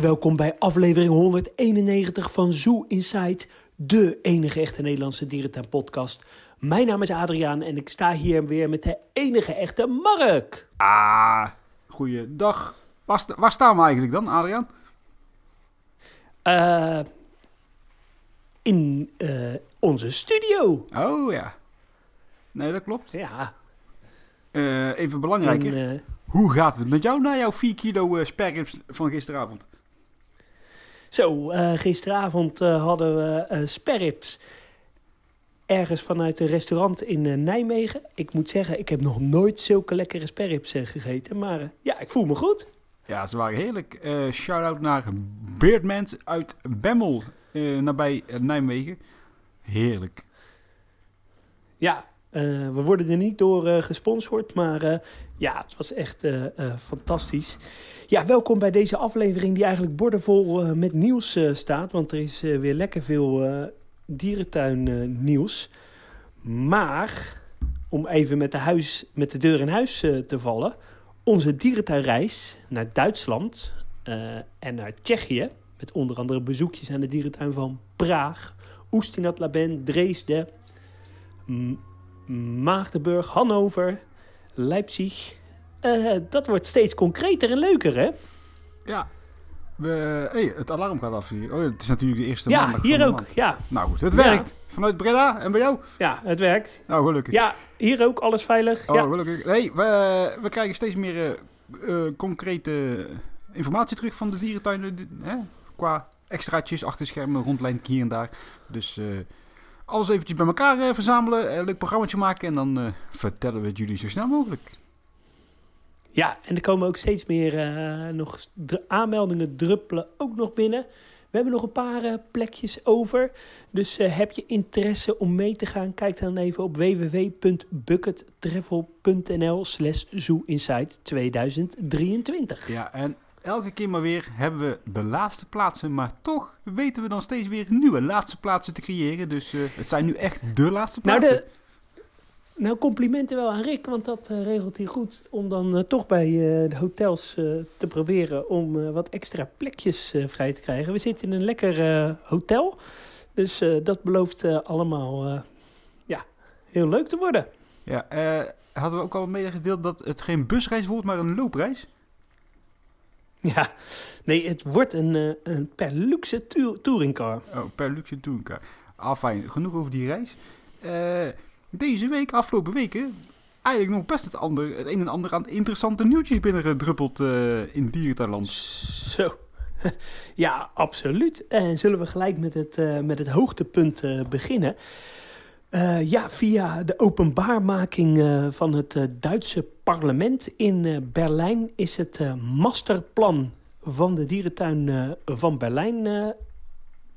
welkom bij aflevering 191 van Zoo Inside, de enige echte Nederlandse dierentuin podcast. Mijn naam is Adriaan en ik sta hier weer met de enige echte Mark. Ah, goeiedag. Waar, waar staan we eigenlijk dan, Adriaan? Eh, in eh, onze studio. Oh ja. Nee, dat klopt. Ja, Eh, even belangrijker. en, Hoe gaat het met jou na jouw 4 kilo uh, sperrips van gisteravond? Zo, eh, gisteravond eh, hadden we eh sperrips ergens vanuit een restaurant in Nijmegen. Ik moet zeggen, ik heb nog nooit zulke lekkere sperrips gegeten, maar ja, ik voel me goed. Ja, ze waren heerlijk. Shout-out naar Beardmans uit Bemmel, nabij Nijmegen. Heerlijk. Ja, eh, we worden er niet door eh, gesponsord, maar eh, ja, het was echt fantastisch. Ja, welkom bij deze aflevering die eigenlijk bordenvol met nieuws staat, want er is weer lekker veel dierentuin nieuws. Maar, om even met de, huis, met de deur in huis te vallen, onze dierentuinreis naar Duitsland en naar Tsjechië, met onder andere bezoekjes aan de dierentuin van Praag, Oestinat Laben, Dresden, M- Maagdenburg, Hannover, Leipzig. Eh, dat wordt steeds concreter en leuker, hè? Ja. We, hey, het alarm gaat af hier. Oh, het is natuurlijk de eerste ja, van hier ook. Ja, Nou goed, het Ja. werkt. Vanuit Breda en bij jou? ja, het werkt. Nou, gelukkig. Ja, hier ook alles veilig. Oh, ja. gelukkig. Nee, we, we krijgen steeds meer eh, eh, concrete informatie terug van de dierentuinen. di- Hè? Qua extraatjes, achterschermen, rondlijn hier en daar. Dus alles eventjes bij elkaar eh, verzamelen, een leuk programmaatje maken en dan eh, vertellen we het jullie zo snel mogelijk. Ja, en er komen ook steeds meer eh, nog aanmeldingen druppelen ook nog binnen. We hebben nog een paar plekjes over. Dus heb je interesse om mee te gaan? Kijk dan even op www.buckettravel.nl slash zooinsight 2023. Ja, en elke keer maar weer hebben we de laatste plaatsen, maar toch weten we dan steeds weer nieuwe laatste plaatsen te creëren. Dus eh, het zijn nu echt de laatste Nou, plaatsen. de, nou, complimenten wel aan Rick, want dat eh, regelt hij goed. Om dan eh, toch bij de hotels te proberen om wat extra plekjes vrij te krijgen. We zitten in een lekker hotel, dus dat belooft allemaal ja, heel leuk te worden. Ja, hadden we ook al medegedeeld dat het geen busreis wordt, maar een loopreis? Ja, nee, het wordt een, eh, een per luxe tour- touringcar. Oh, per luxe touringcar. Ah, fijn. Genoeg over die reis. Eh, deze week, afgelopen weken, eigenlijk nog best het, ander, het een en ander aan interessante nieuwtjes binnengedruppeld eh in Dierentuinland. Zo. Ja, absoluut. En zullen we gelijk met het, met het hoogtepunt beginnen? Ja, via de openbaarmaking van het Duitse parlement in eh, Berlijn is het eh, masterplan van de dierentuin eh, van Berlijn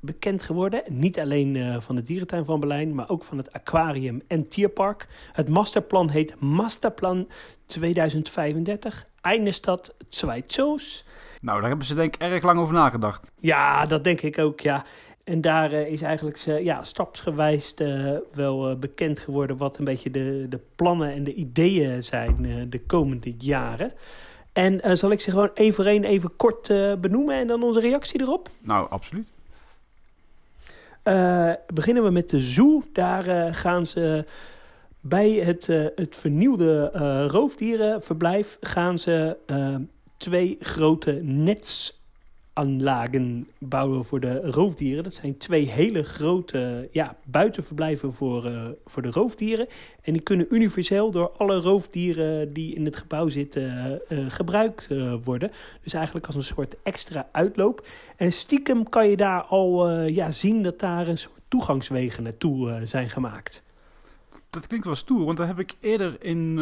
bekend geworden. Niet alleen van de dierentuin van Berlijn, maar ook van het aquarium en tierpark. Het masterplan heet Masterplan 2035. Einde stad, twee zoos. Nou, daar hebben ze denk ik erg lang over nagedacht. Ja, dat denk ik ook, ja. En daar eh, is eigenlijk ze- ja, stapsgewijs eh, wel eh, bekend geworden wat een beetje de, de plannen en de ideeën zijn de komende jaren. En zal ik ze gewoon één voor één even kort benoemen en dan onze reactie erop? Nou, absoluut. Beginnen we met de zoo. Daar gaan ze bij het, het vernieuwde roofdierenverblijf gaan ze twee grote netsaanlagen bouwen voor de roofdieren. Dat zijn twee hele grote ja, buitenverblijven voor, eh, voor de roofdieren. En die kunnen universeel door alle roofdieren die in het gebouw zitten eh, eh, gebruikt worden. Dus eigenlijk als een soort extra uitloop. En stiekem kan je daar al ja, zien dat daar een soort toegangswegen naartoe zijn gemaakt. Dat klinkt wel stoer, want dat heb ik eerder in,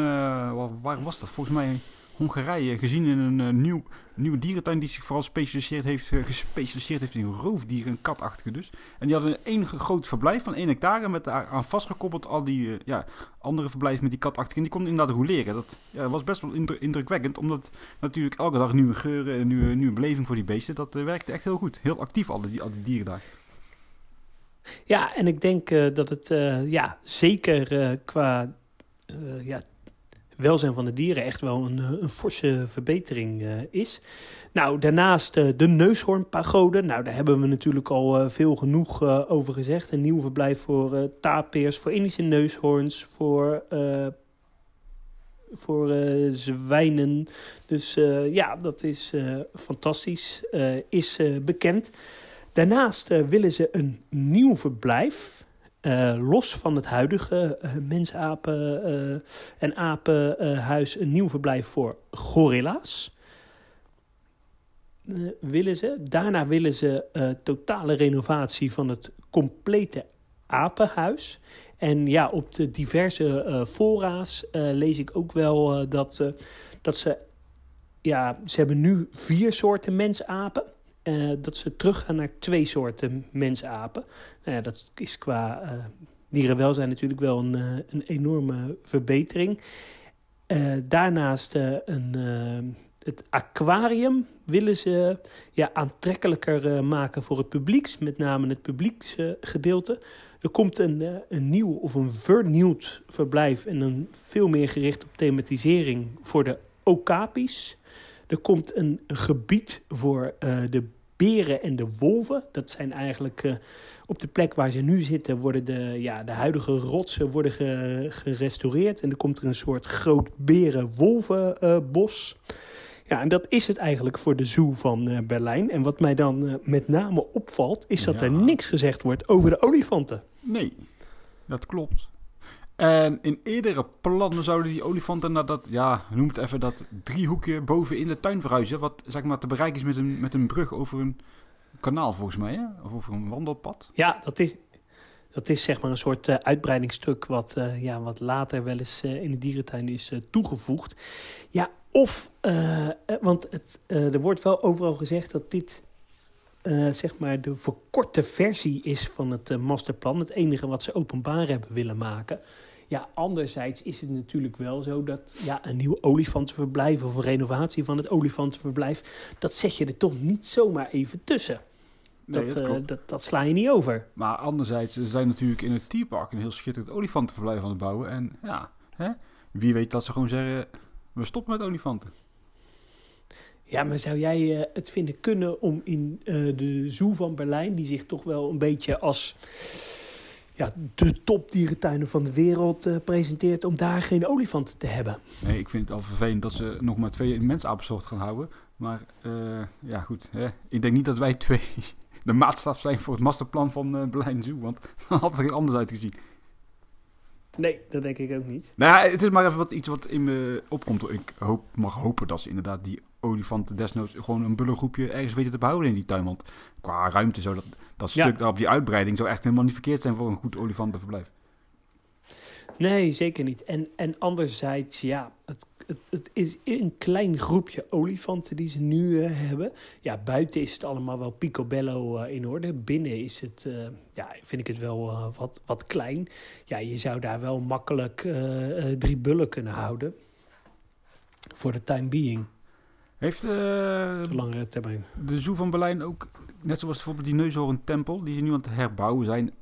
waar was dat? Volgens mij Hongarije gezien in een eh, nieuw, nieuwe dierentuin die zich vooral specialiseerd heeft, eh, gespecialiseerd heeft in roofdieren en katachtige dus. En die hadden één groot verblijf van 1 hectare met daaraan vastgekoppeld al die eh, ja, andere verblijven met die katachtige. En die konden inderdaad roleren. Dat ja, was best wel indru- indrukwekkend, omdat natuurlijk elke dag nieuwe geuren en nieuwe, nieuwe beleving voor die beesten. Dat werkte echt heel goed. Heel actief al die, al die dieren daar. Ja, en ik denk dat het ja, zeker qua ja, welzijn van de dieren echt wel een, een forse verbetering is. Nou, daarnaast de neushoornpagode. Nou, daar hebben we natuurlijk al veel genoeg over gezegd. Een nieuw verblijf voor tapirs, voor Indische neushoorns, voor voor zwijnen. Dus ja, dat is fantastisch. is bekend. Daarnaast willen ze een nieuw verblijf. Los van het huidige mensapen- en apenhuis. een nieuw verblijf voor gorilla's. willen ze. Daarna willen ze totale renovatie van het complete apenhuis. En ja, op de diverse fora's lees ik ook wel dat, dat ze... Ja, ze hebben nu vier soorten mensapen. Dat ze teruggaan naar twee soorten mensapen. Nou dat is qua dierenwelzijn natuurlijk wel een, een enorme verbetering. daarnaast een, het aquarium willen ze ja, aantrekkelijker maken voor het publiek. Met name het publieksgedeelte. Er komt een, eh, een nieuw of een vernieuwd verblijf en een veel meer gericht op thematisering voor de okapis. Er komt een gebied voor uh, de beren en de wolven. Dat zijn eigenlijk uh, op de plek waar ze nu zitten, worden de, ja, de huidige rotsen worden ge, gerestaureerd. En er komt er een soort groot beren-wolvenbos. Uh, ja, en dat is het eigenlijk voor de zoo van uh, Berlijn. En wat mij dan uh, met name opvalt, is dat ja. er niks gezegd wordt over de olifanten. Nee, dat klopt. En in eerdere plannen zouden die olifanten naar dat, ja, noem het even, dat driehoekje boven in de tuin verhuizen. Wat zeg maar te bereiken is met een, met een brug over een kanaal volgens mij, hè? of over een wandelpad. Ja, dat is, dat is zeg maar een soort uh, uitbreidingsstuk wat, uh, ja, wat later wel eens uh, in de dierentuin is toegevoegd. Ja, of, want het, er wordt wel overal gezegd dat dit zeg maar de verkorte versie is van het masterplan. Het enige wat ze openbaar hebben willen maken. Ja, anderzijds is het natuurlijk wel zo dat ja, een nieuw olifantenverblijf of een renovatie van het olifantenverblijf, dat zet je er toch niet zomaar even tussen. Nee, dat, dat, uh, dat, dat, sla je niet over. Maar anderzijds, ze zijn natuurlijk in het tierpark een heel schitterend olifantenverblijf aan het bouwen. En ja, hè, wie weet dat ze gewoon zeggen, we stoppen met olifanten. Ja, maar zou jij uh, het vinden kunnen om in uh, de Zoo van Berlijn, die zich toch wel een beetje als ja, de topdierentuinen van de wereld uh, presenteert, om daar geen olifanten te hebben? Nee, ik vind het al vervelend dat ze nog maar twee mensapensoorten gaan houden. Maar ja, goed. Hè. Ik denk niet dat wij twee de maatstaf zijn voor het masterplan van uh, Berlijn Zoo. Want dan had het er anders uitgezien. Nee, dat denk ik ook niet. Nou ja, het is maar even wat, iets wat in me opkomt. Ik hoop, mag hopen dat ze inderdaad die olifanten desnoods gewoon een bullengroepje ergens weten te behouden in die tuin. Want qua ruimte zou dat, dat stuk ja. daar op die uitbreiding zou echt helemaal niet verkeerd zijn voor een goed olifantenverblijf. Nee, zeker niet. En, en anderzijds, ja, het, het, het is een klein groepje olifanten die ze nu uh, hebben. Ja, buiten is het allemaal wel picobello uh, in orde. Binnen is het, uh, ja, vind ik het wel wat, wat klein. Ja, je zou daar wel makkelijk drie bullen kunnen houden. Voor de time being. Heeft Te langere termijn. de Zoo van Berlijn ook, net zoals bijvoorbeeld die neushoorn tempel, die ze nu aan het herbouwen zijn,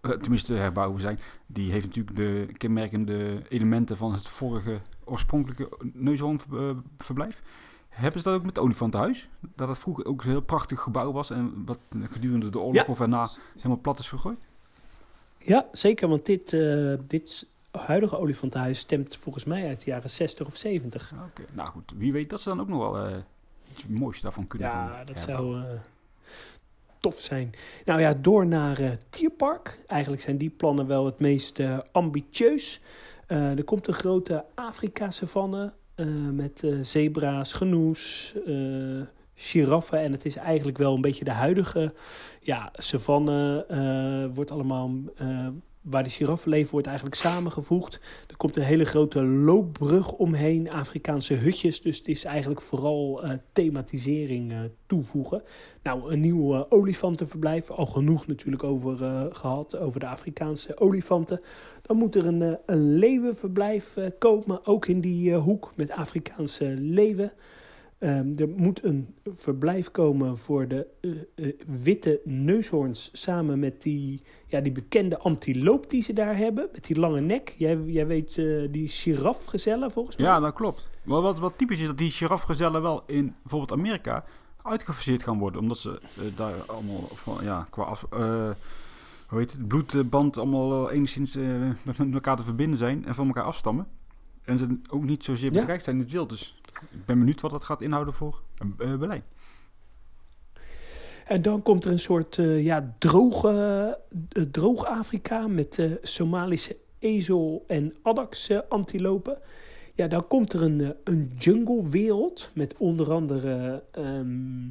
tenminste herbouwen zijn, die heeft natuurlijk de kenmerkende elementen van het vorige oorspronkelijke neushoornverblijf. Hebben ze dat ook met het olifantenhuis? Dat het vroeger ook een heel prachtig gebouw was en wat gedurende de oorlog ja. of erna helemaal plat is gegooid? Ja, zeker, want dit, uh, dit huidige olifantenhuis stemt volgens mij uit de jaren 60 of 70. Oké, okay. nou goed, wie weet dat ze dan ook nog wel uh, iets moois daarvan kunnen Ja, dat zou... Uh, tof zijn. Nou ja, door naar uh, Tierpark. Eigenlijk zijn die plannen wel het meest ambitieus. Er komt een grote Afrika-savanne met zebra's, genoes, giraffen. En het is eigenlijk wel een beetje de huidige ja, savanne. wordt allemaal waar de giraffen leven wordt eigenlijk samengevoegd. Er komt een hele grote loopbrug omheen, Afrikaanse hutjes. Dus het is eigenlijk vooral uh, thematisering uh, toevoegen. Nou, een nieuw olifantenverblijf, al genoeg natuurlijk over gehad, over de Afrikaanse olifanten. Dan moet er een, een leeuwenverblijf komen, ook in die hoek met Afrikaanse leeuwen. Ehm, er moet een verblijf komen voor de eh, eh, witte neushoorns samen met die, ja, die bekende antiloop die ze daar hebben, met die lange nek. Jij, jij weet eh, die girafgezellen volgens mij? Ja, dat klopt. Maar wat, wat typisch is dat die girafgezellen wel in bijvoorbeeld Amerika uitgefaseerd gaan worden. Omdat ze daar allemaal van, ja, qua af, hoe heet het, bloedband allemaal enigszins met, elkaar te verbinden zijn en van elkaar afstammen. En ze ook niet zozeer bedreigd zijn in het wild. Dus ik ben benieuwd wat dat gaat inhouden voor eh, beleid. En dan komt er een soort eh, ja, droog, eh, droog Afrika met eh, Somalische ezel en addax eh, antilopen. Ja, dan komt er een, een junglewereld met onder andere ehm,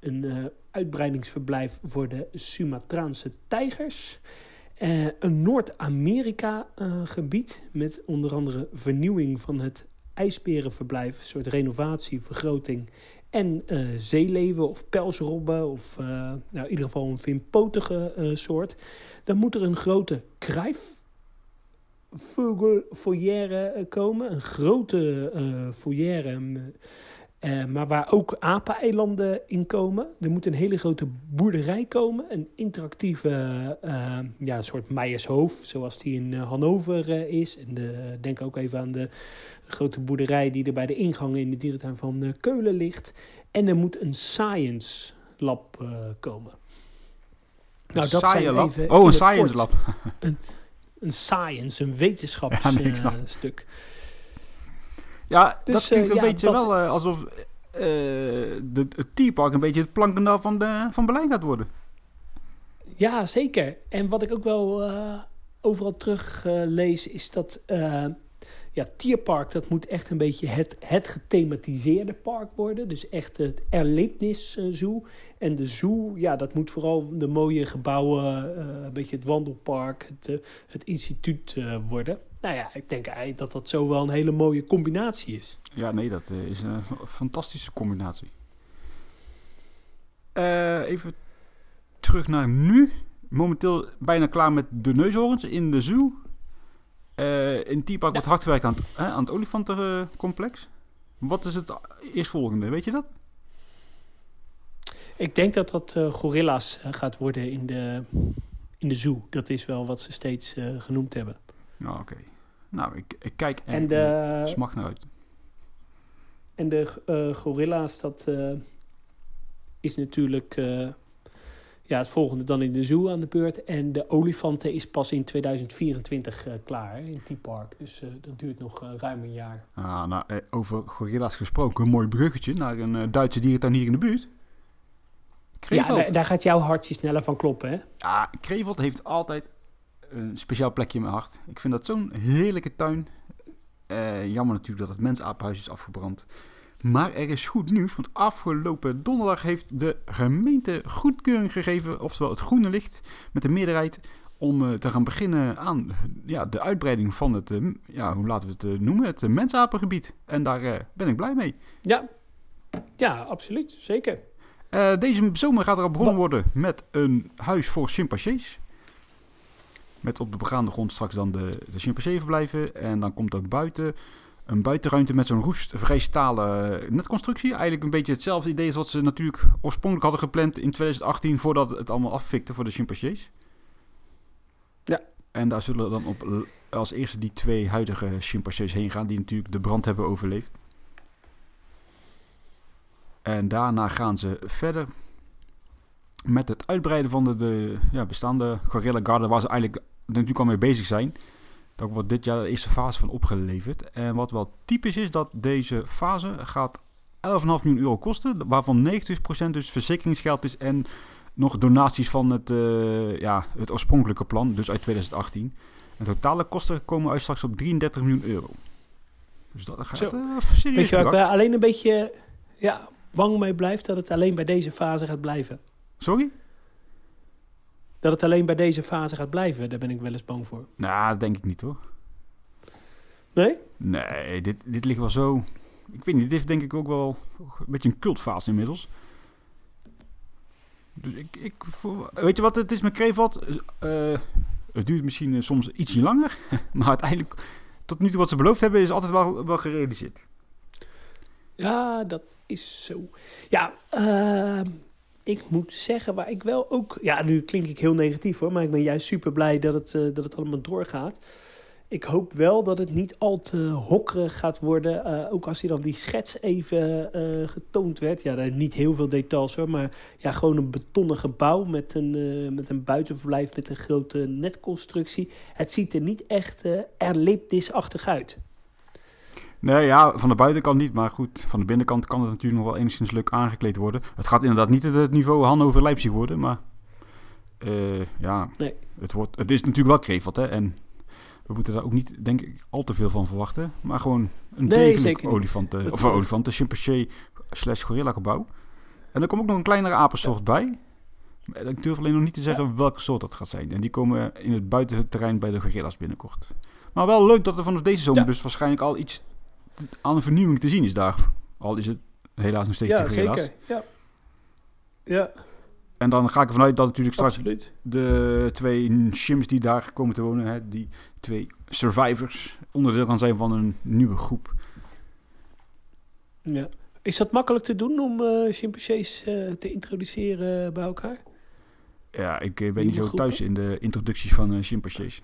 een uitbreidingsverblijf voor de Sumatraanse tijgers. Een Noord-Amerika eh, gebied met onder andere vernieuwing van het ijsberenverblijf, een soort renovatie, vergroting en eh, zeeleven of pelsrobben of eh, nou, in ieder geval een vinpotige eh, soort. Dan moet er een grote kruifvogelfoyer eh, komen. Een grote eh foyer, eh, maar waar ook apeneilanden in komen. Er moet een hele grote boerderij komen. Een interactieve eh, ja, soort Meijershoofd, zoals die in eh, Hannover is. En de, denk ook even aan de grote boerderij die er bij de ingang in de dierentuin van Keulen ligt. En er moet een science lab komen. Nou, dat zijn lab. even Oh, een science kort. lab. Een science, een wetenschapsstuk. Ja, nee, ik snap het. stuk. Ja, Dus, dat klinkt eh, een beetje dat- wel eh, alsof eh, de, het T-Park een beetje het plankendaal van, de, van Berlijn gaat worden. Ja, zeker. En wat ik ook wel overal terug eh, lees, is dat eh, ja, Tierpark, dat moet echt een beetje het, het gethematiseerde park worden. Dus echt het erlebnis eh, zoo. En de zoo, ja, dat moet vooral de mooie gebouwen, een beetje het wandelpark, het, het instituut worden. Nou ja, ik denk eigenlijk dat dat zo wel een hele mooie combinatie is. Ja, nee, dat eh, is een fantastische combinatie. Eh, even terug naar nu. Momenteel bijna klaar met de neushoorns in de zoo. Eh, in T-Park wordt hard gewerkt aan het, hè, aan het olifantencomplex. Wat is het eerstvolgende, weet je dat? Ik denk dat dat gorilla's gaat worden in de, in de zoo. Dat is wel wat ze steeds genoemd hebben. Nou, oké. Nou, ik, ik kijk En de, smacht naar uit. en de eh, gorilla's, dat eh, is natuurlijk eh, ja, het volgende dan in de zoo aan de beurt. En de olifanten is pas in 2024 eh, klaar hè, in T-Park. Dus eh, dat duurt nog ruim een jaar. Ah, nou, over gorilla's gesproken, een mooi bruggetje naar een Duitse dierentuin hier in de buurt. Ja, Krefeld. daar, daar gaat jouw hartje sneller van kloppen, hè? Ja, Kreveld heeft altijd een speciaal plekje in mijn hart. Ik vind dat zo'n heerlijke tuin. Eh, jammer natuurlijk dat het mensapenhuis is afgebrand. Maar er is goed nieuws, want afgelopen donderdag heeft de gemeente goedkeuring gegeven, oftewel het groene licht, met de meerderheid om eh, te gaan beginnen aan ja, de uitbreiding van het, eh, ja, hoe laten we het noemen, het mensapengebied. En daar ben ik blij mee. Ja, ja absoluut. Zeker. Deze zomer gaat er al begonnen worden met een huis voor chimpansees. Met op de begaande grond straks dan de, de chimpansee-verblijven. En dan komt er buiten een buitenruimte met zo'n roestvrij stalen eh, netconstructie. Eigenlijk een beetje hetzelfde idee als wat ze natuurlijk oorspronkelijk hadden gepland in 2018... voordat het allemaal affikte voor de chimpansees. Ja. En daar zullen dan op als eerste die twee huidige chimpansees heen gaan... die natuurlijk de brand hebben overleefd. En daarna gaan ze verder met het uitbreiden van de, de ja, bestaande Gorilla Garden, waar ze eigenlijk natuurlijk al mee bezig zijn. Daar wordt dit jaar de eerste fase van opgeleverd. En wat wel typisch is, dat deze fase gaat 11,5 miljoen euro kosten, waarvan 90% dus verzekeringsgeld is en nog donaties van het, eh, ja, het oorspronkelijke plan, dus uit 2018. En totale kosten komen uit straks op 33 miljoen euro. Dus dat gaat Zo. eh, serieus Weet je waar ik alleen een beetje ja, bang mee blijft? Dat het alleen bij deze fase gaat blijven. Sorry? Dat het alleen bij deze fase gaat blijven, daar ben ik wel eens bang voor. Nou, dat denk ik niet hoor. Nee? Nee, dit, dit ligt wel zo. Ik weet niet, dit heeft denk ik ook wel een beetje een cultfase inmiddels. Dus ik, ik voor- weet je wat het is met Kreveld? Eh, het duurt misschien eh, soms ietsje langer, maar uiteindelijk, tot nu toe wat ze beloofd hebben, is altijd wel, wel gerealiseerd. Ja, dat is zo. Ja, ehm, ik moet zeggen waar ik wel ook... Ja, nu klink ik heel negatief hoor, maar ik ben juist super blij dat het, eh, dat het allemaal doorgaat. Ik hoop wel dat het niet al te hokkerig gaat worden. eh, ook als hij dan die schets even eh, getoond werd. Ja, daar niet heel veel details hoor. Maar ja, gewoon een betonnen gebouw met een, met een buitenverblijf met een grote netconstructie. Het ziet er niet echt uh, erlebnisachtig uit. Nee, ja, van de buitenkant niet. Maar goed, van de binnenkant kan het natuurlijk nog wel enigszins leuk aangekleed worden. Het gaat inderdaad niet het niveau Hannover-Leipzig worden, maar... eh, ja, Nee. het, wordt, het is natuurlijk wel Krefeld, hè. En we moeten daar ook niet, denk ik, al te veel van verwachten. Maar gewoon een Nee, degelijk olifanten... Of uh, olifanten, chimpansee slash gorilla gebouw. En er komt ook nog een kleinere apensoort bij. Maar Ik durf alleen nog niet te zeggen welke soort dat gaat zijn. En die komen in het buitenterrein bij de gorilla's binnenkort. Maar wel leuk dat er vanaf deze zomer Ja. dus waarschijnlijk al iets aan de vernieuwing te zien is daar. Al is het helaas nog steeds Ja, zeker. Ja. ja, En dan ga ik ervan uit dat natuurlijk straks absoluut. de twee shims die daar komen te wonen, hè, die twee survivors, onderdeel gaan zijn van een nieuwe groep. Ja. Is dat makkelijk te doen om eh chimpansees eh, te introduceren bij elkaar? Ja, ik eh, ben Nieuwe niet zo groepen? thuis in de introducties van eh chimpansees.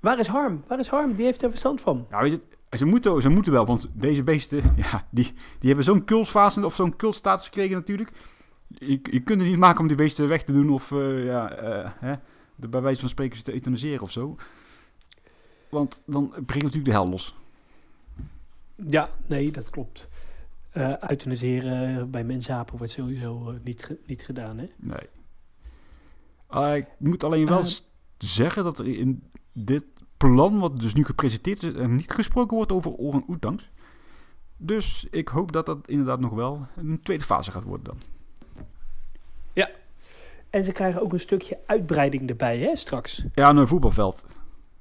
Waar is Harm? Waar is Harm? Die heeft er verstand van. Ja, weet je, ze moeten, ze moeten wel, want deze beesten, ja, die, die hebben zo'n cultfase of zo'n cultstatus gekregen natuurlijk. Je, je kunt het niet maken om die beesten weg te doen of eh, ja, eh, hè, de, bij wijze van spreken ze te euthaniseren of zo. Want dan begint natuurlijk de hel los. Ja, nee, dat klopt. Eh euthaniseren bij mensapen wordt sowieso niet, niet gedaan, hè? Nee. Ah, ik moet alleen wel zeggen dat er in dit plan, wat dus nu gepresenteerd is, er niet gesproken wordt over orang-oetangs. Dus ik hoop dat dat inderdaad nog wel een tweede fase gaat worden dan. En ze krijgen ook een stukje uitbreiding erbij, hè, straks. Ja, een voetbalveld.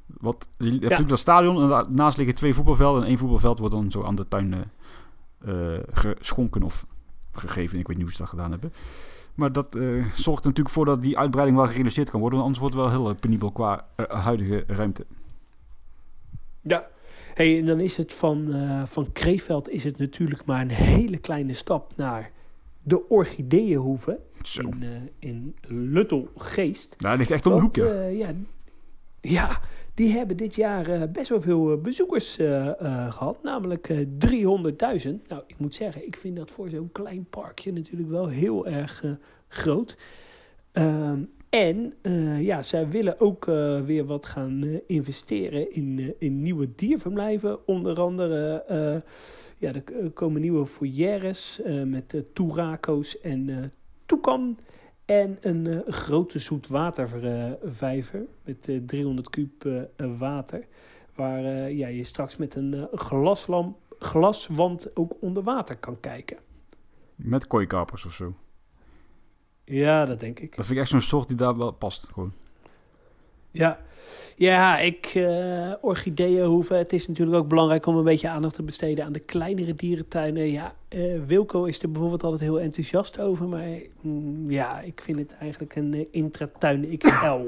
Wat, je hebt natuurlijk dat stadion en daarnaast liggen twee voetbalvelden. En één voetbalveld wordt dan zo aan de tuin eh, eh, geschonken of gegeven. Ik weet niet hoe ze dat gedaan hebben. Maar dat eh, zorgt er natuurlijk voor dat die uitbreiding wel gerealiseerd kan worden. Want anders wordt het wel heel penibel qua huidige ruimte. Ja. Hey, en dan is het van, eh, van Kreeveld is het natuurlijk maar een hele kleine stap naar de Orchideeënhoeve in, eh in Luttelgeest. Nou, dat ligt echt om de hoek, ja. eh, ja, ja, die hebben dit jaar best wel veel bezoekers eh, eh, gehad. Namelijk eh 300.000. Nou, ik moet zeggen, ik vind dat voor zo'n klein parkje natuurlijk wel heel erg groot. En eh, ja, zij willen ook eh, weer wat gaan eh, investeren in, in nieuwe dierverblijven. Onder andere ja, er komen nieuwe foyeres met toerako's en toekan. En een grote zoetwatervijver met eh, 300 kuub water. Waar ja, je straks met een glaslamp, glaswand ook onder water kan kijken. Met kooikapers of zo. Ja, dat denk ik. Dat vind ik echt zo'n soort die daar wel past. Gewoon. Ja, ja ik, eh orchideeën hoeven. Het is natuurlijk ook belangrijk om een beetje aandacht te besteden aan de kleinere dierentuinen. Ja, eh, Wilco is er bijvoorbeeld altijd heel enthousiast over. Maar mm, ja, ik vind het eigenlijk een eh, intratuin XL.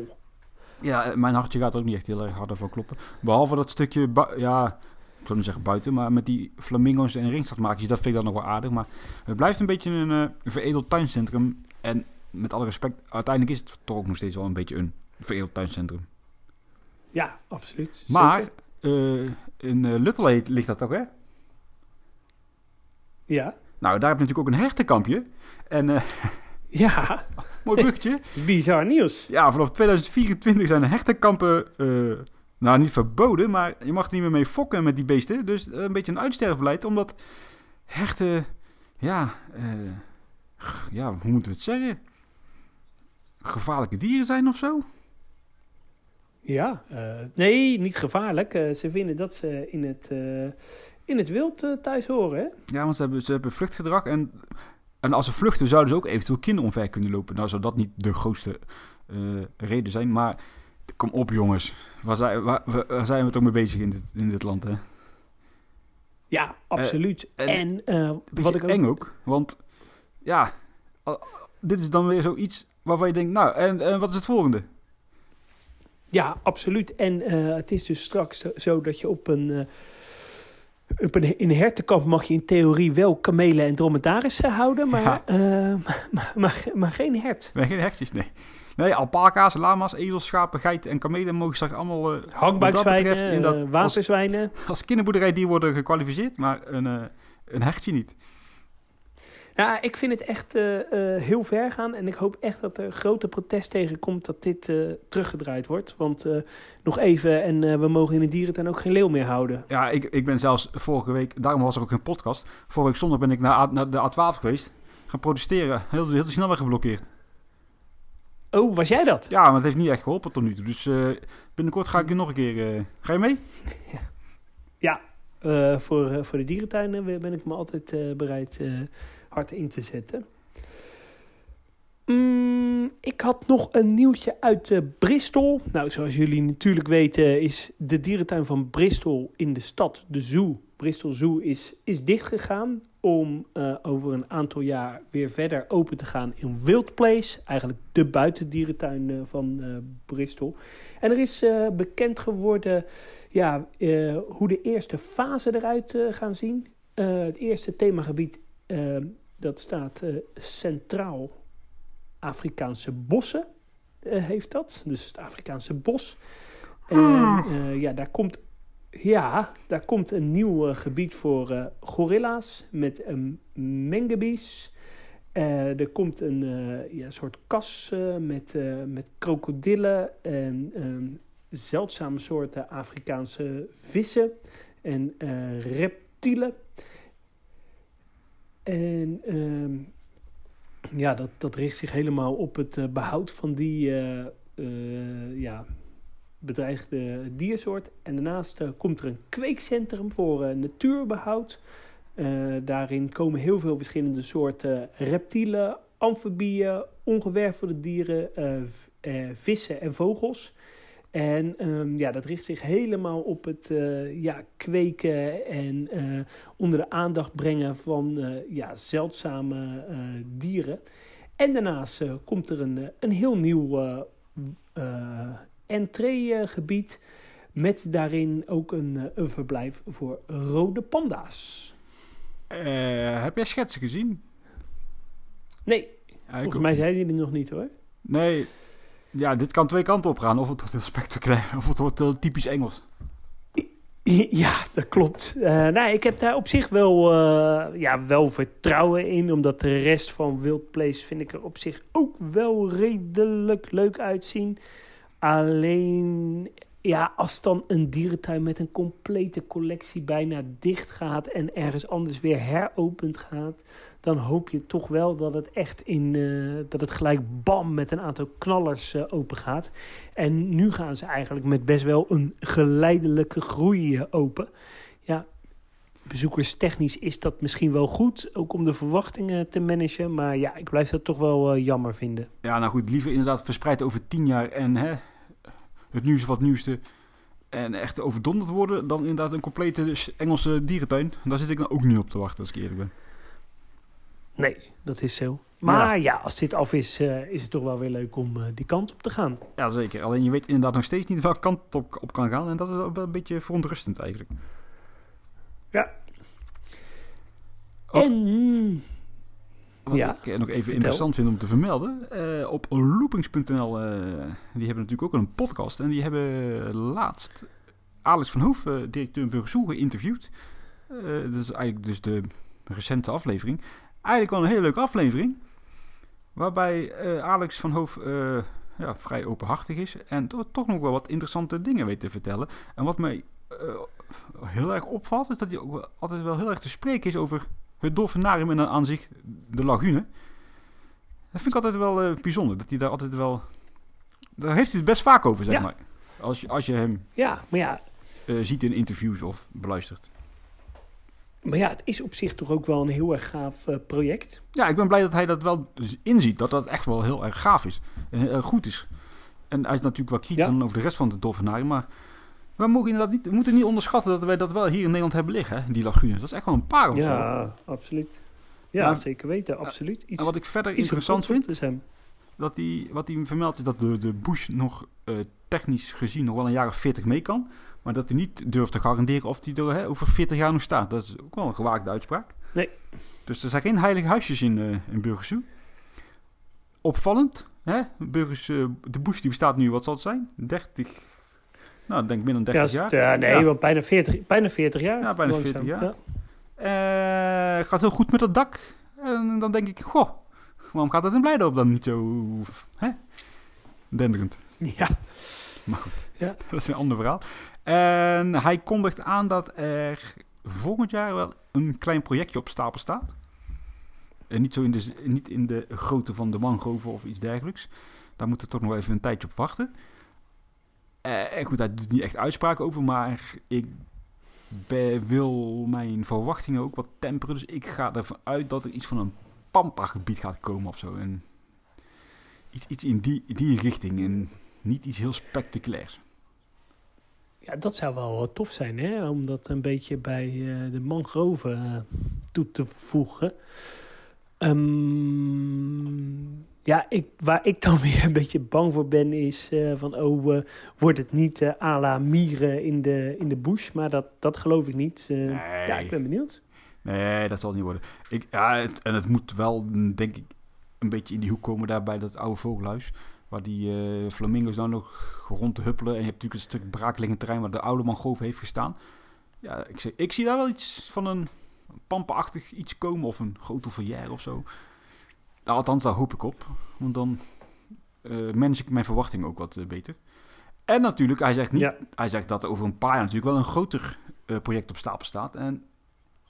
Ja, mijn hartje gaat er ook niet echt heel erg hard van kloppen. Behalve dat stukje, ja, ik zou niet zeggen buiten, maar met die flamingo's en ringstadmaakjes, dat vind ik dan nog wel aardig. Maar het blijft een beetje een eh, veredeld tuincentrum. En met alle respect, uiteindelijk is het toch ook nog steeds wel een beetje een veredeld tuincentrum. Ja, absoluut. Maar eh, in uh, Luttel ligt dat toch, hè? Ja. Nou, daar heb je natuurlijk ook een hertenkampje. En, eh Ja, mooi bruggetje. bizar nieuws. Ja, vanaf 2024 zijn de hertenkampen, eh, nou niet verboden, maar je mag er niet meer mee fokken met die beesten. Dus eh, een beetje een uitsterfbeleid, omdat herten, ja, eh, ja, hoe moeten we het zeggen? Gevaarlijke dieren zijn of zo? Ja, eh, nee, niet gevaarlijk. Ze vinden dat ze in het, in het wild thuis horen, hè? Ja, want ze hebben, ze hebben vluchtgedrag en, en als ze vluchten zouden ze ook eventueel kinderen omver kunnen lopen. Nou zou dat niet de grootste reden zijn, maar kom op jongens, waar zijn, waar, waar zijn we toch mee bezig in dit, in dit land, hè? Ja, absoluut. en- en eh, wat ik ook... eng ook, want ja, dit is dan weer zoiets waarvan je denkt, nou, en, en wat is het volgende? Ja, absoluut. En eh, het is dus straks zo- dat je op een, eh, op een, in hertenkamp mag je in theorie wel kamelen en dromedarissen houden, maar, Ja. eh, maar, maar, maar geen hert. Nee, geen hertjes, nee. Nee, alpaca's, lama's, ezels, schapen, geiten en kamelen mogen straks allemaal eh, Hangbuikzwijnen, Wat dat eh, waterzwijnen. als kinderboerderijdier worden gekwalificeerd, maar een, eh, een hertje niet. Ja, ik vind het echt eh, eh, heel ver gaan. En ik hoop echt dat er grote protest tegen komt dat dit eh, teruggedraaid wordt. Want eh, nog even, en eh, we mogen in de dierentuin ook geen leeuw meer houden. Ja, ik, ik ben zelfs vorige week, daarom was er ook geen podcast. Vorige week zondag ben ik naar, A- naar de A12 geweest, gaan protesteren. Heel, heel de snelweg geblokkeerd. Oh, was jij dat? Ja, maar het heeft niet echt geholpen tot nu toe. Dus eh, binnenkort ga ik er nog een keer... eh, ga je mee? Ja, eh, voor, eh, voor de dierentuinen ben ik me altijd eh, bereid eh, hard in te zetten. Mm, ik had nog een nieuwtje uit eh, Bristol. Nou, zoals jullie natuurlijk weten is de dierentuin van Bristol in de stad, de Zoo, Bristol Zoo, is, is dichtgegaan om eh, over een aantal jaar weer verder open te gaan in Wild Place. Eigenlijk de buitendierentuin eh, van eh, Bristol. En er is bekend geworden ja, hoe de eerste fase eruit gaan zien. Het eerste themagebied dat staat centraal Afrikaanse bossen heeft dat. Dus het Afrikaanse bos. En eh, ja, daar komt, ja, daar komt een nieuw eh, gebied voor eh, gorilla's met een mengebies. Eh, er komt een ja, soort kas met, met krokodillen en ehm, zeldzame soorten Afrikaanse vissen en reptielen. En ehm, ja, dat, dat richt zich helemaal op het eh, behoud van die ja, bedreigde diersoort. En daarnaast eh, komt er een kweekcentrum voor eh, natuurbehoud. Eh, daarin komen heel veel verschillende soorten reptielen, amfibieën, ongewervelde dieren, vissen en vogels. En ehm, ja, dat richt zich helemaal op het ja, kweken en onder de aandacht brengen van ja, zeldzame dieren. En daarnaast komt er een, een heel nieuw entreegebied met daarin ook een, eh, een verblijf voor rode panda's. Eh, heb jij schetsen gezien? Nee, Ja, volgens mij hij die nog niet hoor. Nee, ja, dit kan twee kanten op gaan. Of het wordt heel spectaculair, of het wordt heel typisch Engels. Ja, dat klopt. Nou, ik heb daar op zich wel, ja, wel vertrouwen in. Omdat de rest van Wild Place vind ik er op zich ook wel redelijk leuk uitzien. Alleen, ja, als dan een dierentuin met een complete collectie bijna dicht gaat... en ergens anders weer heropend gaat... dan hoop je toch wel dat het echt in... eh, dat het gelijk bam met een aantal knallers eh, open gaat. En nu gaan ze eigenlijk met best wel een geleidelijke groei eh, open. Ja, bezoekerstechnisch is dat misschien wel goed, ook om de verwachtingen te managen. Maar ja, ik blijf dat toch wel jammer vinden. Ja, nou goed, liever inderdaad verspreid over tien jaar en hè, het nieuws wat nieuwste. En echt overdonderd worden dan inderdaad een complete Engelse dierentuin. Daar zit ik dan ook niet op te wachten, als ik eerlijk ben. Nee, dat is zo. Maar ja, als dit af is, eh, is het toch wel weer leuk om eh, die kant op te gaan. Ja, zeker. Alleen je weet inderdaad nog steeds niet welke kant het op, op kan gaan. En dat is wel een beetje verontrustend eigenlijk. Ja. En Wat Ja, ik eh, nog even vertel. interessant vind om te vermelden. eh, op loopings.nl, eh, die hebben natuurlijk ook een podcast. En die hebben laatst Alex van Hoof, eh, directeur Burgersoel, geïnterviewd. Dat is eigenlijk dus de recente aflevering. Eigenlijk wel een hele leuke aflevering. Waarbij Alex van Hoof ja, vrij openhartig is. En to- toch nog wel wat interessante dingen weet te vertellen. En wat mij heel erg opvalt, is dat hij ook wel, altijd wel heel erg te spreken is over het dolfinarium en dan aan zich de lagune. Dat vind ik altijd wel eh, bijzonder. Dat hij daar altijd wel... Daar heeft hij het best vaak over, zeg Ja. maar. Als je, als je hem ja, maar ja, eh, ziet in interviews of beluistert. maar ja, het is op zich toch ook wel een heel erg gaaf eh, project. Ja, ik ben blij dat hij dat wel inziet. Dat dat echt wel heel erg gaaf is. En heel erg goed is. En hij is natuurlijk wel kritisch Ja. over de rest van het dolfinarium. Maar we, inderdaad niet, we moeten niet onderschatten dat wij dat wel hier in Nederland hebben liggen. Hè, die lagune. Dat is echt wel een parel. Ja, absoluut. Ja, Maar- zeker weten, absoluut. Iets, En wat ik verder interessant vind, te zijn. dat hij, wat hij vermeldt is dat de, de bush nog eh, technisch gezien nog wel een jaar of 40 mee kan. Maar dat hij niet durft te garanderen of hij er hè, over 40 jaar nog staat. Dat is ook wel een gewaagde uitspraak. Nee. Dus er zijn geen heilige huisjes in, uh, in Burgersoe. Opvallend. Hè? Burgers, uh, de bush die bestaat nu, wat zal het zijn? 30, nou ik denk minder dan 30 ja, jaar. Uh, nee, ja. wel bijna 40, bijna 40 jaar. Ja, bijna langzaam. 40 jaar. Ja. gaat heel goed met het dak. En dan denk ik, goh, waarom gaat dat in Blijdorp dan niet zo hè? denderend? Ja. Maar goed, ja. dat is een ander verhaal. En hij kondigt aan dat er volgend jaar wel een klein projectje op stapel staat. En niet, zo in de, niet in de grootte van de mangroven of iets dergelijks. Daar moeten we toch nog even een tijdje op wachten. Uh, en goed, hij doet niet echt uitspraken over, maar ik wil mijn verwachtingen ook wat temperen. Dus ik ga ervan uit dat er iets van een pampa-gebied gaat komen of zo. En iets, iets in die, die richting en niet iets heel spectaculairs. Ja, dat zou wel tof zijn, hè? Om dat een beetje bij uh, de mangroven uh, toe te voegen. Um, ja, ik, waar ik dan weer een beetje bang voor ben, is uh, van, oh, wordt het niet uh, à la mieren in de, in de bush? Maar dat, dat geloof ik niet. nee. Ja, ik ben benieuwd. Nee, dat zal niet worden. Ik, ja, het, en het moet wel, denk ik, een beetje in die hoek komen daar bij dat oude vogelhuis. Waar die flamingo's nou nog rond te huppelen. En je hebt natuurlijk een stuk braakliggend terrein waar de oude mangrove heeft gestaan. Ja, ik, ik zie daar wel iets van een pampenachtig iets komen. Of een grote verjaar of zo. Nou, althans, daar hoop ik op. Want dan uh, manage ik mijn verwachting ook wat uh, beter. En natuurlijk, hij zegt, niet, Ja. hij zegt dat er over een paar jaar natuurlijk wel een groter uh, project op stapel staat. En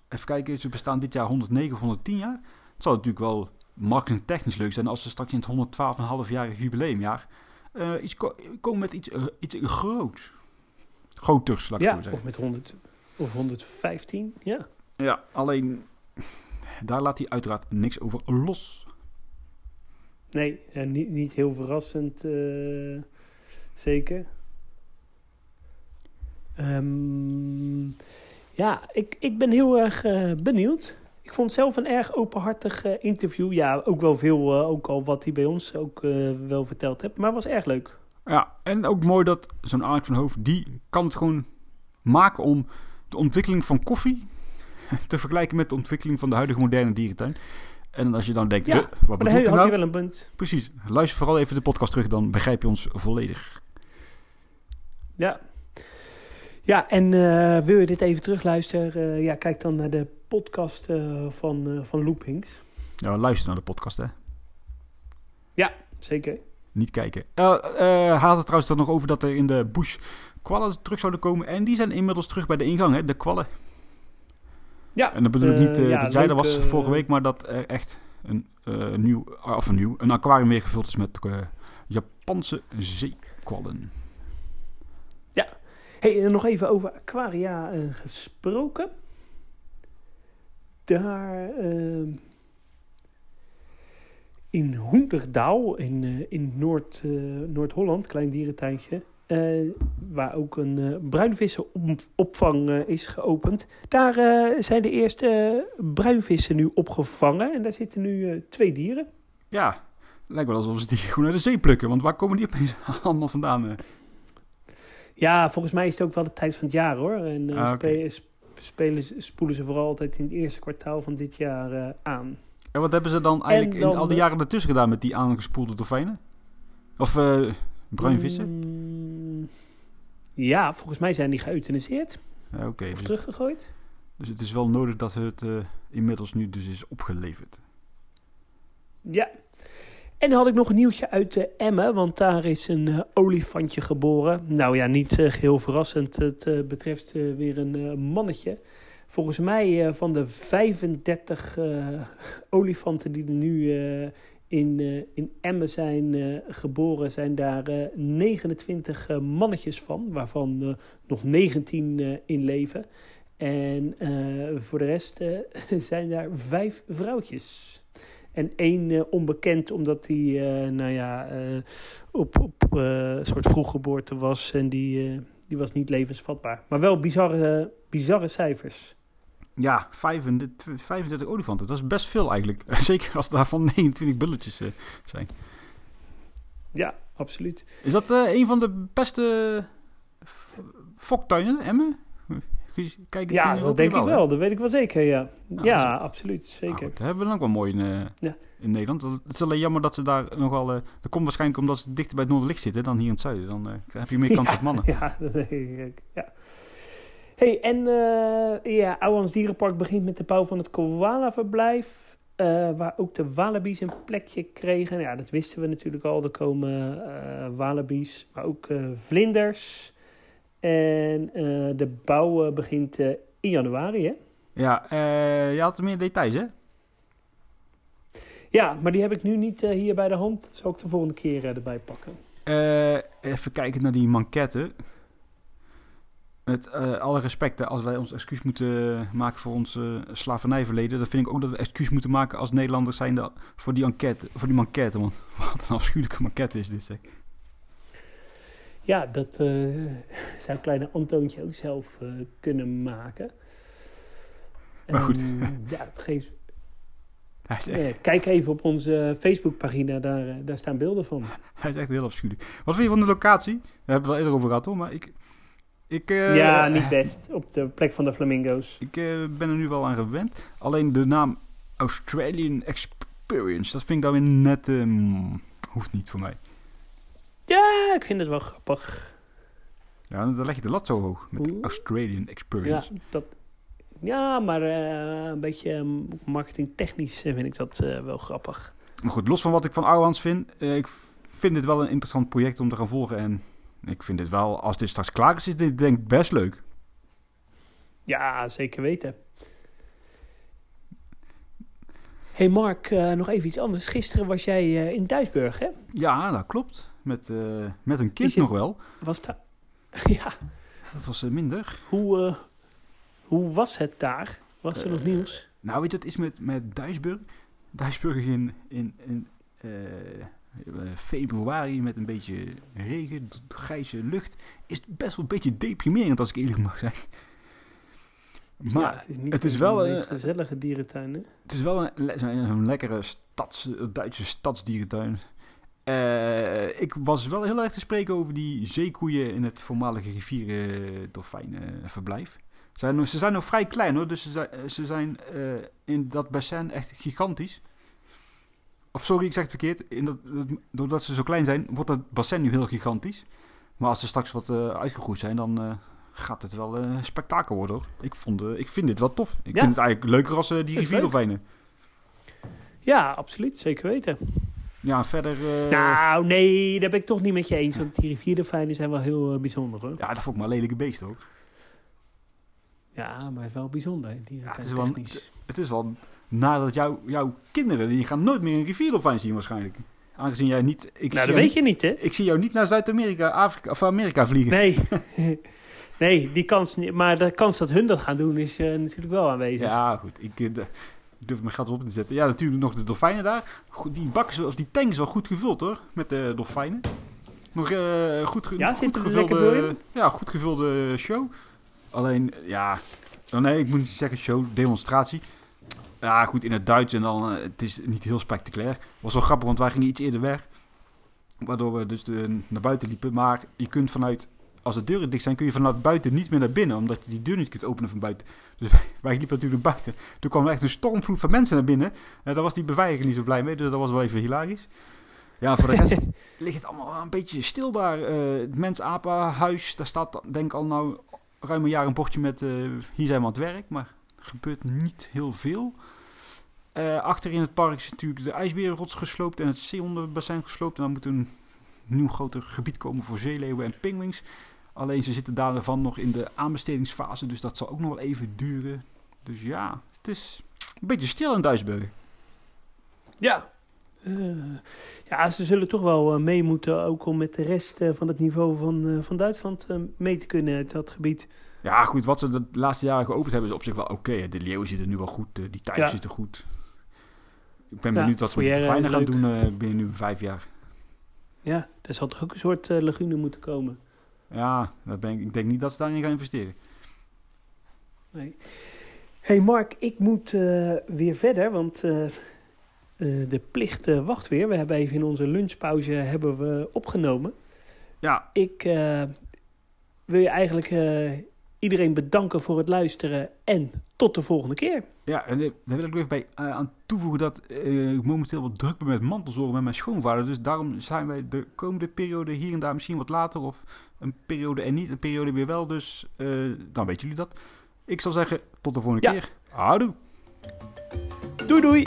even kijken, ze bestaan dit jaar 109 of 110 jaar. Het zal natuurlijk wel marketingtechnisch leuk zijn als ze straks in het 112,5-jarig jubileumjaar iets ko komen met iets, iets groots. Groters, laat ik ja, zo zeggen. of met 100 of 115, ja. Ja, alleen daar laat hij uiteraard niks over los. Nee, en niet, niet heel verrassend, uh, zeker. Um, ja, ik, ik ben heel erg uh, benieuwd. Ik vond zelf een erg openhartig interview. Ja, ook wel veel, ook al wat hij bij ons ook wel verteld heeft. Maar was erg leuk. Ja, en ook mooi dat zo'n Alex van Hoofd, die kan het gewoon maken om de ontwikkeling van koffie te vergelijken met de ontwikkeling van de huidige moderne dierentuin. En als je dan denkt, ja, wat bedoelt hij hij nou? wel een punt. Precies. Luister vooral even de podcast terug, dan begrijp je ons volledig. Ja. Ja, en uh, wil je dit even terugluisteren? Uh, ja, kijk dan naar de podcast uh, van, van Loopings. Ja, luister naar de podcast, hè? Ja, zeker. Niet kijken. had het trouwens dan nog over dat er in de bush kwallen terug zouden komen. En die zijn inmiddels terug bij de ingang, hè? De kwallen. Ja. En dat bedoel ik niet ja, dat jij er was vorige week, maar dat er echt een nieuw, of een nieuw, een aquarium weer gevuld is met Japanse zeekwallen. Ja. Hey, en nog even over aquaria gesproken. Daar uh, in Hoenderdaal in, in Noord, Noord-Holland, klein dierentuintje, waar ook een bruinvissenopvang is geopend. Daar zijn de eerste bruinvissen nu opgevangen en daar zitten nu twee dieren. Ja, lijkt wel alsof ze die gewoon uit de zee plukken, want waar komen die opeens allemaal vandaan? Ja, volgens mij is het ook wel de tijd van het jaar hoor. En uh, Ah, okay. spe spelen, spoelen ze vooral altijd in het eerste kwartaal van dit jaar uh, aan. En wat hebben ze dan eigenlijk dan in al die jaren ertussen gedaan met die aangespoelde dolfijnen? Of uh, bruinvissen? Mm, ja, volgens mij zijn die geëuthaniseerd. Ja, Oké. Okay, of dus, teruggegooid. dus het is wel nodig dat het inmiddels nu dus is opgeleverd. Ja, en dan had ik nog een nieuwtje uit uh, Emmen, want daar is een uh, olifantje geboren. Nou ja, niet uh, geheel verrassend. Het betreft weer een mannetje. Volgens mij van de 35 olifanten die er nu in, in Emmen zijn geboren, zijn daar 29 mannetjes van, waarvan nog 19 in leven. En voor de rest zijn daar vijf vrouwtjes. En één uh, onbekend, omdat uh, nou ja, uh, op, op soort vroeggeboorte was. En die, die was niet levensvatbaar. Maar wel bizarre, bizarre cijfers. Ja, 35, 35 olifanten. Dat is best veel eigenlijk. Zeker als daarvan 29 bulletjes zijn. Ja, absoluut. Is dat eh, een van de beste f- foktuinen, Emmen? Kijk, Ja, dat denk ik wel. Dat weet ik wel zeker, ja. Nou, ja, absoluut. Ah, Zeker. goed, dat hebben we dan ook wel mooi in, eh, Ja. in Nederland. Het is alleen jammer dat ze daar nogal... eh dat komt waarschijnlijk omdat ze dichter bij het Noorderlicht zitten dan hier in het zuiden. Dan eh, heb je meer kans op mannen. Ja, dat denk ik. Ja. Hey, en eh ja, Ouwans Dierenpark begint met de bouw van het koala-verblijf. eh, waar ook de wallabies een plekje kregen. Ja, dat wisten we natuurlijk al. Er komen eh wallabies, maar ook vlinders. En de bouw begint in januari, hè? Ja, je had meer details, hè? Ja, maar die heb ik nu niet hier bij de hand. Dat zal ik de volgende keer erbij pakken. Even kijken naar die manquette. Met eh, alle respect, als wij ons excuus moeten maken voor ons slavernijverleden, dan vind ik ook dat we excuus moeten maken als Nederlanders zijn voor die enquête, voor die manquette. Want wat een afschuwelijke manquette is dit, zeg. Ja, dat eh, zou kleine Antoontje ook zelf eh, kunnen maken. Maar goed. En, ja, het geeft, Hij is echt, kijk even op onze Facebookpagina, daar, daar staan beelden van. hij is echt heel afschuwelijk. Wat vind je van de locatie? Daar hebben we het wel eerder over gehad, hoor. Maar ik, ik, eh, ja, niet best. Op de plek van de flamingo's. ik eh, ben er nu wel aan gewend. Alleen de naam Australian Experience, dat vind ik dan weer net... eh, mm, hoeft niet voor mij. Ja, ik vind het wel grappig. Ja, dan leg je de lat zo hoog met. Australian Ja, Experience. dat, ja maar eh, een beetje marketingtechnisch eh, vind ik dat wel grappig. Maar goed, los van wat ik van Ouwans vind, ik vind dit wel een interessant project om te gaan volgen. En ik vind dit wel, als dit straks klaar is, is dit denk ik best leuk. Ja, zeker weten. hey Mark, eh, nog even iets anders. Gisteren was jij eh, in Duisburg, hè? Ja, dat klopt. Met, eh, met een kind nog wel. Was daar... ja, Dat was minder. hoe, hoe was het daar? Was er nog nieuws? Nou, weet je, het is met, met Duisburg. Duisburg in, in, in februari met een beetje regen, grijze lucht. Is best wel een beetje deprimerend als ik eerlijk mag zijn. Maar ja, het is, niet het is een wel, meest eh, gezellige dierentuin, hè? Het is wel een, zo'n lekkere stads, Duitse stadsdierentuin. Eh, ik was wel heel erg te spreken over die zeekoeien in het voormalige rivieren dolfijnenverblijf. Ze zijn, nog- ze zijn nog vrij klein hoor, dus ze zijn, ze zijn eh, in dat bassin echt gigantisch. Of sorry, ik zeg het verkeerd. In dat, dat- doordat ze zo klein zijn, wordt dat bassin nu heel gigantisch. Maar als ze straks wat eh, uitgegroeid zijn, dan eh, gaat het wel eh spektakel worden hoor. Ik, vond, ik vind dit wel tof. Ik Ja. vind het eigenlijk leuker als die rivierdolfijnen. Ja, absoluut. Zeker weten. Ja, verder... nou, nee, daar ben ik toch niet met je eens. Want die rivierdolfijnen zijn wel heel bijzonder, hoor. Ja, dat vond ik maar een lelijke beest hoor. Ja, maar wel bijzonder, Ja, het is wel een-. Het is wel nadat jouw jouw kinderen, die gaan nooit meer een rivierdolfijn zien waarschijnlijk. Aangezien jij niet... Ik Nou, zie dat weet niet- je niet, hè? Ik zie jou niet naar Zuid-Amerika, Afrika of Amerika vliegen. Nee. nee, die kans niet. Maar de kans dat hun dat gaan doen is eh, natuurlijk wel aanwezig. Ja, goed. Ik eh, durf mijn gat op te zetten. Ja, natuurlijk nog de dolfijnen daar. Goed, die bak is, wel- of die tank is wel goed gevuld hoor, met de dolfijnen. Nog eh, goed, Ja, goed er gevulde? Ja, goed gevulde show. Alleen, ja, oh nee, ik moet niet zeggen show, demonstratie. Ja, goed, in het Duits en dan, eh, het is niet heel spectaculair. Was wel grappig, want wij gingen iets eerder weg. Waardoor we dus de, naar buiten liepen. Maar je kunt vanuit, als de deuren dicht zijn, kun je vanuit buiten niet meer naar binnen. Omdat je die deur niet kunt openen van buiten. Dus wij, wij liepen natuurlijk naar buiten. Toen kwam er echt een stormvloed van mensen naar binnen. En daar was die beveiliger niet zo blij mee. Dus dat was wel even hilarisch. Ja, voor de rest ligt het allemaal een beetje stil daar. Eh, het mens-apa-huis, daar staat denk ik al nou ruim een jaar een bordje met... eh, hier zijn we aan het werk, maar er gebeurt niet heel veel. Eh, achter in het park is natuurlijk de ijsberenrots gesloopt en het zeehondenbassin gesloopt. En dan moet een nieuw groter gebied komen voor zeeleeuwen en pinguïns. Alleen ze zitten daarvan nog in de aanbestedingsfase, dus dat zal ook nog wel even duren. Dus ja, het is een beetje stil in Duisburg. Ja. Eh, ja, ze zullen toch wel eh, mee moeten, ook om met de rest van het niveau van, van Duitsland mee te kunnen uit dat gebied. Ja, goed, wat ze de laatste jaren geopend hebben is op zich wel oké. De leeuwen zitten nu wel goed, die tijger Ja. zitten goed. Ik ben benieuwd wat ze met dolfijnen gaan doen eh, binnen nu vijf jaar. Ja, er zal toch ook een soort eh, lagune moeten komen. Ja, dat ben ik, ik denk niet dat ze daarin gaan investeren. Nee. hey Mark, ik moet eh, weer verder, want de plicht wacht weer. We hebben even in onze lunchpauze hebben we opgenomen. Ja, Ik wil je eigenlijk iedereen bedanken voor het luisteren en tot de volgende keer. Ja en daar wil ik nog even bij eh, aan toevoegen dat eh, ik momenteel wat druk ben met mantelzorgen met mijn schoonvader. Dus daarom zijn wij de komende periode hier en daar misschien wat later. Of een periode en niet, een periode weer wel. Dus eh, dan weten jullie dat. Ik zal zeggen, tot de volgende Ja. keer. Houdoe. Doei doei!